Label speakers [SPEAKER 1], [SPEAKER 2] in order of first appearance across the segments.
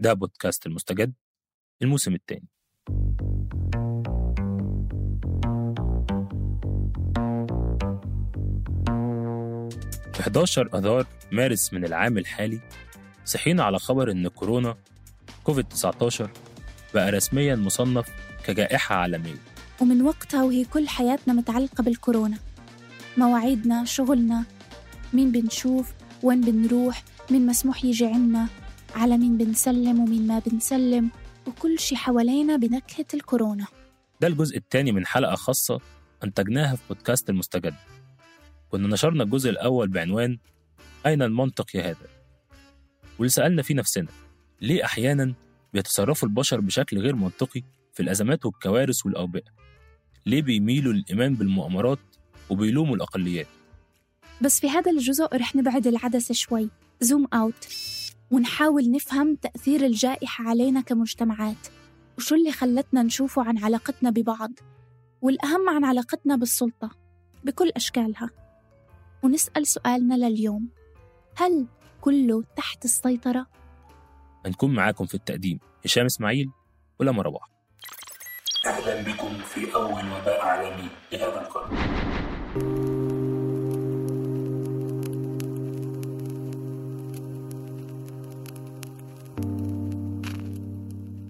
[SPEAKER 1] ده بودكاست المستجد الموسم الثاني في 11 أذار مارس من العام الحالي صحينا على خبر إن كورونا كوفيد 19 بقى رسميا مصنف كجائحة عالمية.
[SPEAKER 2] ومن وقتها وهي كل حياتنا متعلقة بالكورونا. مواعيدنا شغلنا مين بنشوف وين بنروح مين مسموح يجي عنا على مين بنسلم ومين ما بنسلم وكل شي حوالينا بنكهة الكورونا
[SPEAKER 1] ده الجزء الثاني من حلقة خاصة أنتجناها في بودكاست المستجد كنا نشرنا الجزء الأول بعنوان أين المنطق يا هذا؟ واللي سألنا فيه نفسنا ليه أحيانا بيتصرفوا البشر بشكل غير منطقي في الأزمات والكوارث والأوبئة؟ ليه بيميلوا للإيمان بالمؤامرات وبيلوموا الأقليات؟
[SPEAKER 2] بس في هذا الجزء رح نبعد العدسة شوي زوم أوت ونحاول نفهم تأثير الجائحة علينا كمجتمعات. وشو اللي خلتنا نشوفه عن علاقتنا ببعض؟ والأهم عن علاقتنا بالسلطة بكل أشكالها. ونسأل سؤالنا لليوم هل كله تحت السيطرة؟
[SPEAKER 1] هنكون معاكم في التقديم هشام إسماعيل ولما رباح أهلا بكم في أول وباء عالمي لهذا القرن.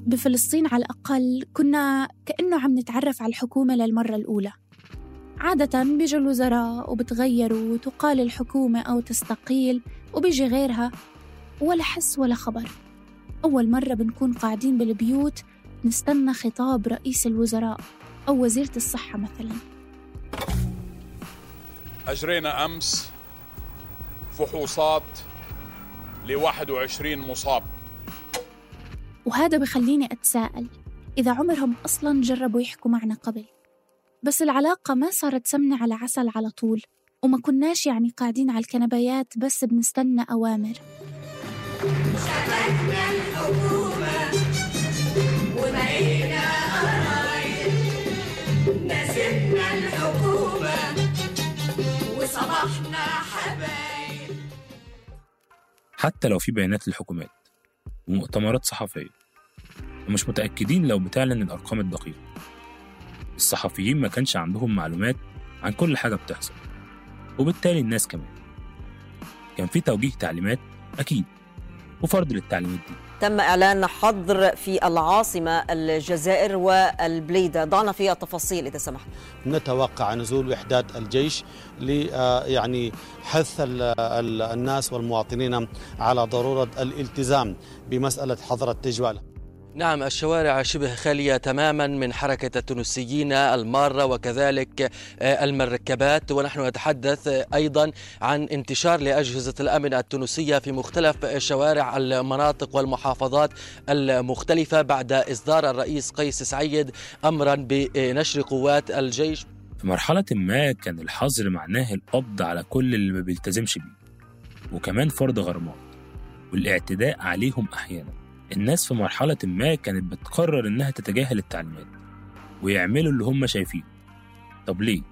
[SPEAKER 2] بفلسطين على الأقل كنا كأنه عم نتعرف على الحكومة للمرة الأولى. عادة بيجوا الوزراء وبتغيروا وتقال الحكومة أو تستقيل وبيجي غيرها ولا حس ولا خبر. أول مرة بنكون قاعدين بالبيوت نستنى خطاب رئيس الوزراء أو وزيرة الصحة مثلا.
[SPEAKER 3] أجرينا أمس فحوصات ل 21 مصاب.
[SPEAKER 2] وهذا بخليني أتساءل إذا عمرهم أصلا جربوا يحكوا معنا قبل؟ بس العلاقة ما صارت سمنة على عسل على طول وما كناش يعني قاعدين على الكنبايات بس بنستنى أوامر.
[SPEAKER 1] حتى لو في بيانات للحكومات. ومؤتمرات صحفية. ومش متأكدين لو بتعلن الأرقام الدقيقة. الصحفيين ما كانش عندهم معلومات عن كل حاجة بتحصل. وبالتالي الناس كمان. كان في توجيه تعليمات أكيد. وفرض للتعليمات دي.
[SPEAKER 4] تم إعلان حظر في العاصمة الجزائر والبليدة. ضعنا فيها التفاصيل إذا سمحت.
[SPEAKER 5] نتوقع نزول وحدات الجيش ل يعني حث ال- ال- الناس والمواطنين على ضرورة الالتزام بمسألة حظر التجوال.
[SPEAKER 6] نعم الشوارع شبه خالية تماما من حركة التونسيين المارة وكذلك آه، المركبات. ونحن نتحدث آه، أيضا عن انتشار لأجهزة الأمن التونسية في مختلف شوارع المناطق والمحافظات المختلفة بعد إصدار الرئيس قيس سعيد أمرا بنشر قوات الجيش.
[SPEAKER 1] في مرحلة ما كان الحظر معناه القبض على كل اللي ما بيلتزمش بيه وكمان فرض غرامات والإعتداء عليهم أحيانا. الناس في مرحلة ما كانت بتقرر إنها تتجاهل التعليمات ويعملوا اللي هم شايفينه. طب ليه؟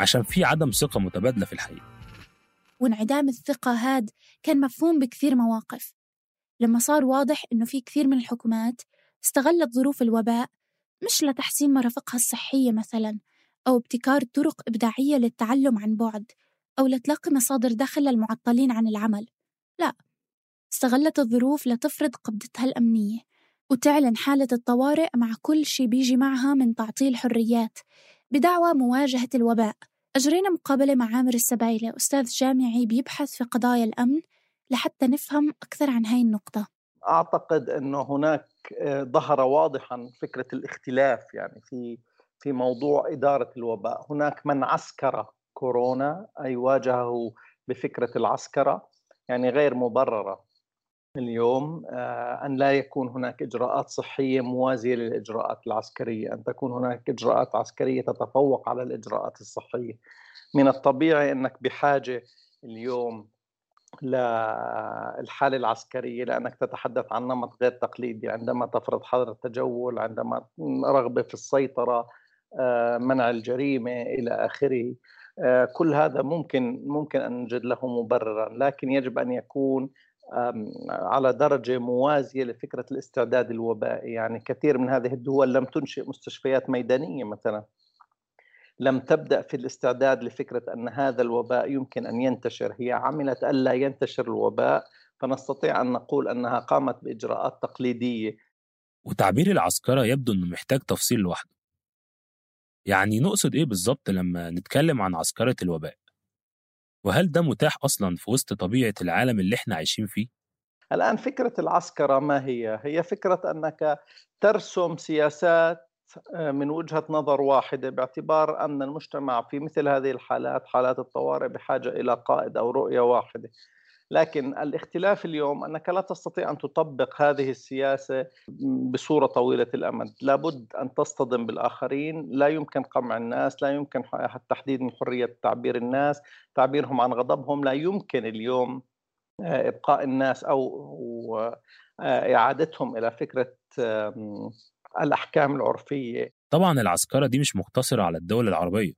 [SPEAKER 1] عشان في عدم ثقة متبادلة في الحقيقة.
[SPEAKER 2] وانعدام الثقة هاد كان مفهوم بكثير مواقف. لما صار واضح إنه في كثير من الحكومات استغلت ظروف الوباء مش لتحسين مرافقها الصحية مثلا أو ابتكار طرق إبداعية للتعلم عن بعد أو لتلاقي مصادر دخل للمعطلين عن العمل. لا استغلت الظروف لتفرض قبضتها الأمنية وتعلن حالة الطوارئ مع كل شي بيجي معها من تعطيل حريات بدعوى مواجهة الوباء. أجرينا مقابلة مع عامر السبايلة أستاذ جامعي بيبحث في قضايا الأمن لحتى نفهم أكثر عن هاي النقطة.
[SPEAKER 7] أعتقد إنه هناك آه، ظهر واضحا فكرة الاختلاف يعني في في موضوع إدارة الوباء، هناك من عسكر كورونا أي واجهه بفكرة العسكرة يعني غير مبررة. اليوم آه، أن لا يكون هناك إجراءات صحية موازية للإجراءات العسكرية، أن تكون هناك إجراءات عسكرية تتفوق على الإجراءات الصحية. من الطبيعي أنك بحاجة اليوم للحالة العسكرية لأنك تتحدث عن نمط غير تقليدي عندما تفرض حظر التجول عندما رغبة في السيطرة آه، منع الجريمة إلى آخره آه، كل هذا ممكن ممكن أن نجد له مبررا لكن يجب أن يكون على درجة موازية لفكرة الاستعداد الوبائي. يعني كثير من هذه الدول لم تنشئ مستشفيات ميدانية مثلا. لم تبدأ في الاستعداد لفكرة أن هذا الوباء يمكن أن ينتشر. هي عملت الا ينتشر الوباء فنستطيع أن نقول أنها قامت بإجراءات تقليدية.
[SPEAKER 1] وتعبير العسكرة يبدو إنه محتاج تفصيل لوحده. يعني نقصد إيه بالظبط لما نتكلم عن عسكرة الوباء؟ وهل ده متاح أصلا في وسط طبيعة العالم اللي إحنا عايشين فيه؟
[SPEAKER 7] الآن فكرة العسكرة ما هي؟ هي فكرة أنك ترسم سياسات من وجهة نظر واحدة باعتبار أن المجتمع في مثل هذه الحالات حالات الطوارئ بحاجة إلى قائد أو رؤية واحدة لكن الاختلاف اليوم أنك لا تستطيع أن تطبق هذه السياسة بصورة طويلة الأمد، لابد أن تصطدم بالآخرين، لا يمكن قمع الناس، لا يمكن تحديد من حرية تعبير الناس، تعبيرهم عن غضبهم، لا يمكن اليوم آه، إبقاء الناس أو آه، إعادتهم إلى فكرة الأحكام العرفية.
[SPEAKER 1] طبعا العسكرة دي مش مقتصرة على الدول العربية.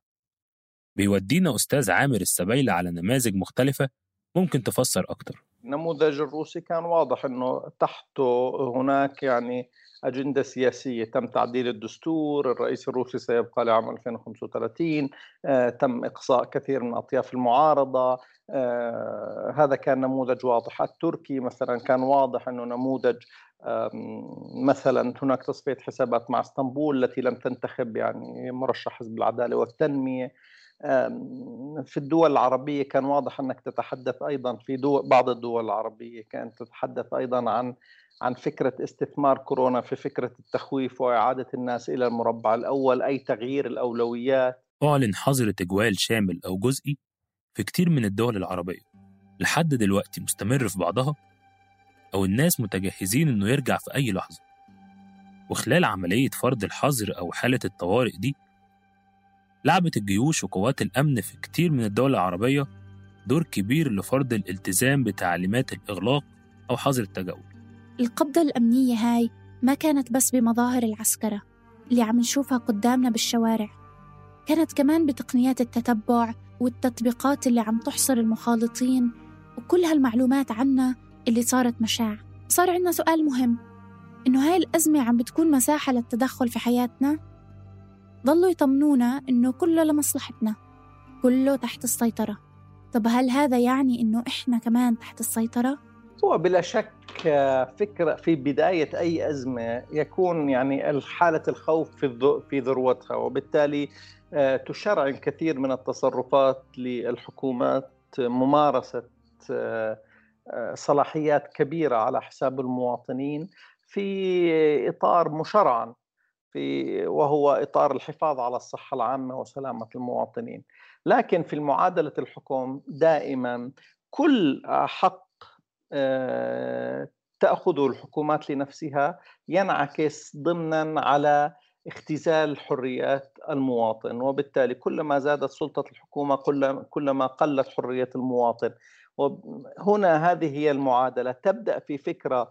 [SPEAKER 1] بيودينا أستاذ عامر السبيلة على نماذج مختلفة ممكن تفسر أكتر.
[SPEAKER 7] النموذج الروسي كان واضح أنه تحته هناك يعني أجندة سياسية. تم تعديل الدستور الرئيس الروسي سيبقى لعام 2035 آه، تم إقصاء كثير من أطياف المعارضة. آه، هذا كان نموذج واضح. التركي مثلا كان واضح أنه نموذج مثلا هناك تصفية حسابات مع إسطنبول التي لم تنتخب يعني مرشح حزب العدالة والتنمية. في الدول العربية كان واضح أنك تتحدث أيضا في دول بعض الدول العربية كانت تتحدث أيضا عن عن فكرة استثمار كورونا في فكرة التخويف وإعادة الناس إلى المربع الأول أي تغيير الأولويات.
[SPEAKER 1] أعلن حظر تجوال شامل أو جزئي في كتير من الدول العربية. لحد دلوقتي مستمر في بعضها أو الناس متجهزين إنه يرجع في أي لحظة. وخلال عملية فرض الحظر أو حالة الطوارئ دي لعبت الجيوش وقوات الأمن في كتير من الدول العربية دور كبير لفرض الالتزام بتعليمات الإغلاق أو حظر التجول.
[SPEAKER 2] القبضة الأمنية هاي ما كانت بس بمظاهر العسكرة اللي عم نشوفها قدامنا بالشوارع كانت كمان بتقنيات التتبع والتطبيقات اللي عم تحصر المخالطين وكل هالمعلومات عنا اللي صارت مشاع. صار عندنا سؤال مهم إنه هاي الأزمة عم بتكون مساحة للتدخل في حياتنا؟ ضلوا يطمنونا إنه كله لمصلحتنا كله تحت السيطرة طب هل هذا يعني إنه إحنا كمان تحت السيطرة؟
[SPEAKER 7] هو بلا شك فكرة في بداية أي أزمة يكون يعني حالة الخوف في في ذروتها وبالتالي آه، تشرع كثير من التصرفات للحكومات ممارسة آه، صلاحيات كبيرة على حساب المواطنين في إطار مشرعا في وهو إطار الحفاظ على الصحة العامة وسلامة المواطنين. لكن في المعادله الحكم دائما كل حق آه، تأخذه الحكومات لنفسها ينعكس ضمنا على اختزال حريات المواطن. وبالتالي كلما زادت سلطة الحكومة كلما قلت حرية المواطن. وهنا هذه هي المعادلة. تبدأ في فكرة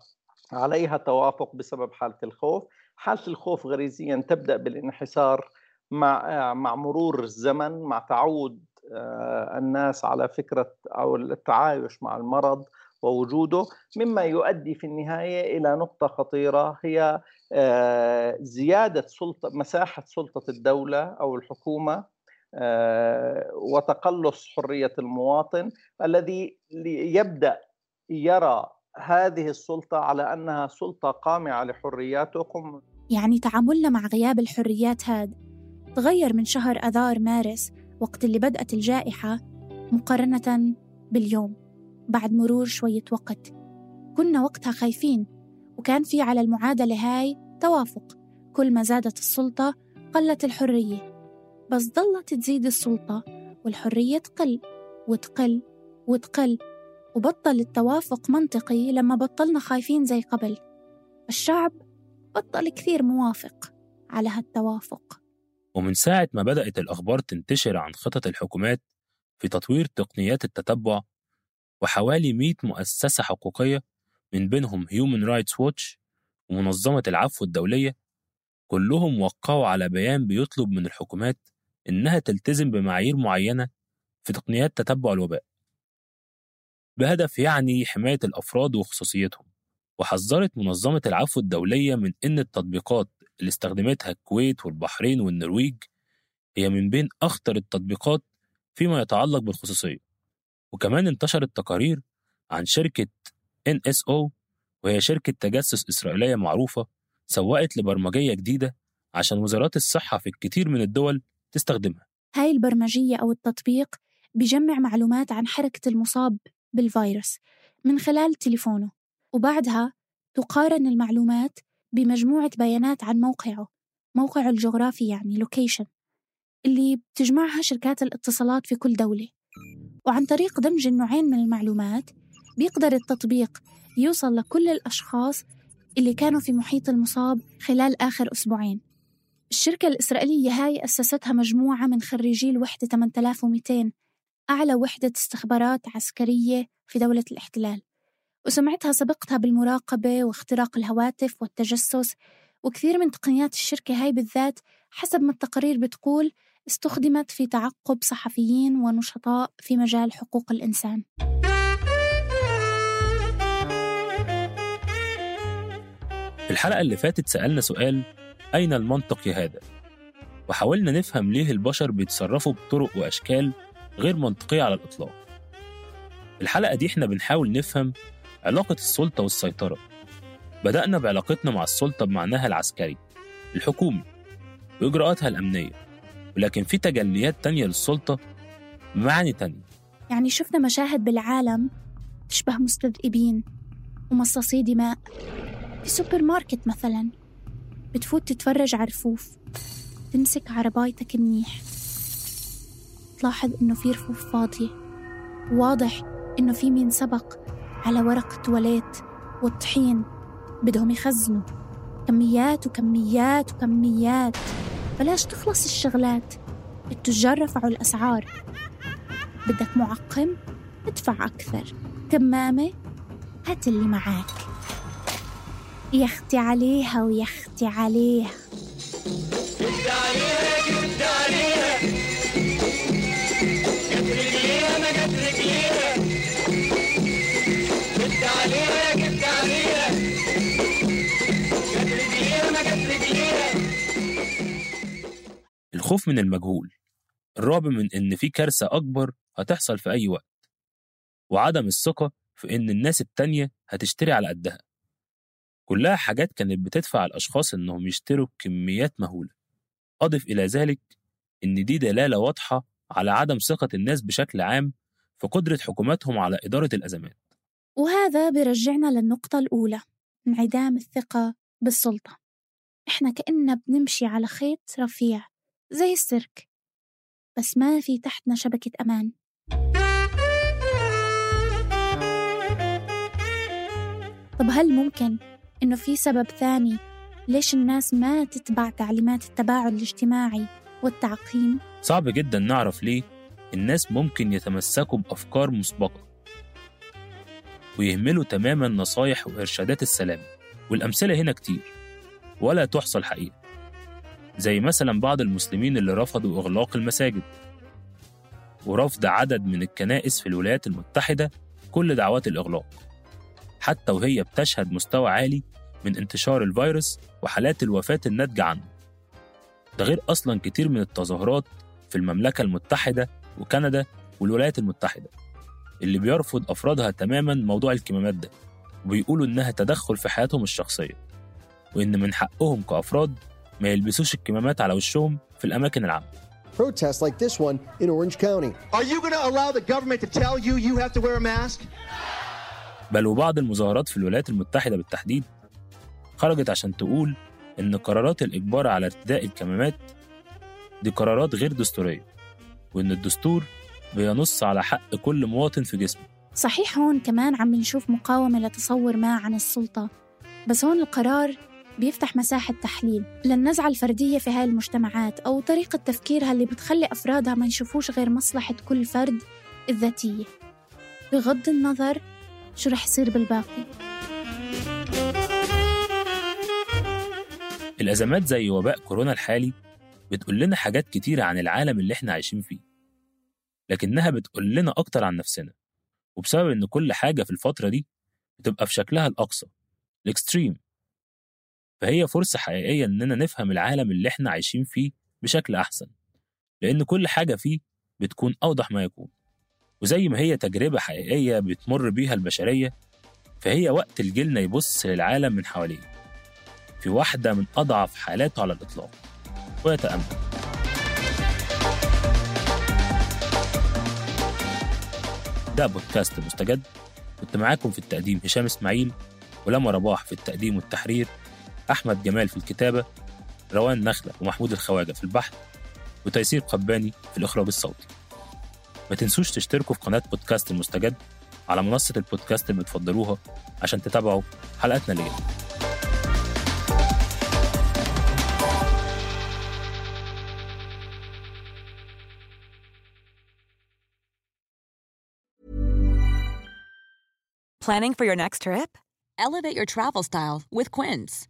[SPEAKER 7] عليها توافق بسبب حالة الخوف. حاله الخوف غريزيا تبدأ بالانحسار مع مع مرور الزمن مع تعود آه، الناس على فكرة أو التعايش مع المرض ووجوده مما يؤدي في النهاية إلى نقطة خطيرة هي آه، زيادة سلطة مساحة سلطة الدولة أو الحكومة آه، وتقلص حرية المواطن الذي يبدأ يرى هذه السلطة على أنها سلطة قامعة لحرياتكم؟
[SPEAKER 2] يعني تعاملنا مع غياب الحريات هاد تغير من شهر أذار مارس وقت اللي بدأت الجائحة مقارنة باليوم بعد مرور شوية وقت. كنا وقتها خايفين وكان في على المعادلة هاي توافق. كل ما زادت السلطة قلت الحرية. بس ضلت تزيد السلطة والحرية تقل وتقل وتقل. وبطل التوافق منطقي لما بطلنا خايفين زي قبل. الشعب بطل كثير موافق على هالتوافق.
[SPEAKER 1] ومن ساعة ما بدأت الأخبار تنتشر عن خطط الحكومات في تطوير تقنيات التتبع وحوالي 100 مؤسسة حقوقية من بينهم Human Rights Watch ومنظمة العفو الدولية كلهم وقعوا على بيان بيطلب من الحكومات إنها تلتزم بمعايير معينة في تقنيات تتبع الوباء. بهدف يعني حماية الأفراد وخصوصيتهم وحذرت منظمة العفو الدولية من إن التطبيقات اللي استخدمتها الكويت والبحرين والنرويج هي من بين أخطر التطبيقات فيما يتعلق بالخصوصية. وكمان انتشرت تقارير عن شركة NSO وهي شركة تجسس إسرائيلية معروفة سوقت لبرمجية جديدة عشان وزارات الصحة في الكثير من الدول تستخدمها.
[SPEAKER 2] هاي البرمجية أو التطبيق بيجمع معلومات عن حركة المصاب بالفيروس من خلال تليفونه وبعدها تقارن المعلومات بمجموعة بيانات عن موقعه موقعه الجغرافي يعني location اللي بتجمعها شركات الاتصالات في كل دولة. وعن طريق دمج النوعين من المعلومات بيقدر التطبيق يوصل لكل الأشخاص اللي كانوا في محيط المصاب خلال آخر أسبوعين. الشركة الإسرائيلية هاي أسستها مجموعة من خريجي الوحدة 8200 أعلى وحدة استخبارات عسكرية في دولة الاحتلال وسمعتها سبقتها بالمراقبة واختراق الهواتف والتجسس وكثير من تقنيات الشركة هاي بالذات حسب ما التقارير بتقول استخدمت في تعقب صحفيين ونشطاء في مجال حقوق الإنسان
[SPEAKER 1] الحلقة اللي فاتت سألنا سؤال أين المنطق هذا؟ وحاولنا نفهم ليه البشر بيتصرفوا بطرق وأشكال غير منطقية على الإطلاق. الحلقة دي إحنا بنحاول نفهم علاقة السلطة والسيطرة. بدأنا بعلاقتنا مع السلطة بمعناها العسكري الحكومي وإجراءاتها الأمنية. ولكن في تجليات تانية للسلطة بمعاني تانية.
[SPEAKER 2] يعني شفنا مشاهد بالعالم تشبه مستذئبين ومصاصي دماء. في سوبر ماركت مثلا بتفوت تتفرج على رفوف تمسك عربايتك منيح. تلاحظ إنه في رفوف فاضية. واضح إنه في مين سبق على ورق التواليت والطحين. بدهم يخزنوا. كميات وكميات وكميات. بلاش تخلص الشغلات. التجار رفعوا الأسعار. بدك معقم؟ ادفع أكثر. كمامة هات اللي معاك. يا أختي عليها ويا أختي عليها.
[SPEAKER 1] الخوف من المجهول. الرعب من إن في كارثة أكبر هتحصل في أي وقت. وعدم الثقة في إن الناس التانية هتشتري على قدها. كلها حاجات كانت بتدفع الأشخاص إنهم يشتروا كميات مهولة. أضف إلى ذلك إن دي دلالة واضحة على عدم ثقة الناس بشكل عام في قدرة حكوماتهم على إدارة الأزمات.
[SPEAKER 2] وهذا برجعنا للنقطة الأولى انعدام الثقة بالسلطة. إحنا كأننا بنمشي على خيط رفيع. زي السيرك بس ما في تحتنا شبكة أمان طب هل ممكن إنه في سبب ثاني ليش الناس ما تتبع تعليمات التباعد الاجتماعي والتعقيم؟
[SPEAKER 1] صعب جدا نعرف ليه الناس ممكن يتمسكوا بأفكار مسبقة ويهملوا تماما نصايح وإرشادات السلام والأمثلة هنا كتير ولا تحصى الحقيقة زي مثلا بعض المسلمين اللي رفضوا إغلاق المساجد. ورفض عدد من الكنائس في الولايات المتحدة كل دعوات الإغلاق. حتى وهي بتشهد مستوى عالي من انتشار الفيروس وحالات الوفاة الناتجة عنه. ده غير أصلا كتير من التظاهرات في المملكة المتحدة وكندا والولايات المتحدة اللي بيرفض أفرادها تماما موضوع الكمامات ده وبيقولوا إنها تدخل في حياتهم الشخصية وإن من حقهم كأفراد ما يلبسوش الكمامات على وشهم في الأماكن العامة
[SPEAKER 8] Protests like this one in Orange County.
[SPEAKER 9] Are you going to allow the government to tell you you have to wear a mask?
[SPEAKER 1] بل وبعض المظاهرات في الولايات المتحدة بالتحديد خرجت عشان تقول إن قرارات الإجبار على ارتداء الكمامات دي قرارات غير دستورية وإن الدستور بينص على حق كل مواطن في جسمه
[SPEAKER 2] صحيح هون كمان عم نشوف مقاومة لتصور ما عن السلطة بس هون القرار بيفتح مساحة تحليل. للنزعة الفردية في هاي المجتمعات أو طريقة تفكيرها اللي بتخلي أفرادها ما يشوفوش غير مصلحة كل فرد الذاتية. بغض النظر شو رح يصير بالباقي.
[SPEAKER 1] الأزمات زي وباء كورونا الحالي بتقول لنا حاجات كتيرة عن العالم اللي إحنا عايشين فيه لكنها بتقول لنا أكتر عن نفسنا وبسبب إن كل حاجة في الفترة دي بتبقى في شكلها الأقصى الإكستريم. فهي فرصة حقيقية إننا نفهم العالم اللي إحنا عايشين فيه بشكل أحسن لأن كل حاجة فيه بتكون أوضح ما يكون وزي ما هي تجربة حقيقية بتمر بيها البشرية فهي وقت الجيلنا يبص للعالم من حواليه في واحدة من أضعف حالاته على الإطلاق ويتأمل. ده بودكاست مستجد كنت معاكم في التقديم هشام إسماعيل ولما رباح في التقديم والتحرير أحمد جمال في الكتابة روان نخلة ومحمود الخواجة في البحث وتيسير قباني في الإخراج الصوتي ما تنسوش تشتركوا في قناة بودكاست المستجد على منصة البودكاست اللي بتفضلوها عشان تتابعوا حلقاتنا اللي جاية
[SPEAKER 10] Planning for your next trip? Elevate your travel style with Quince.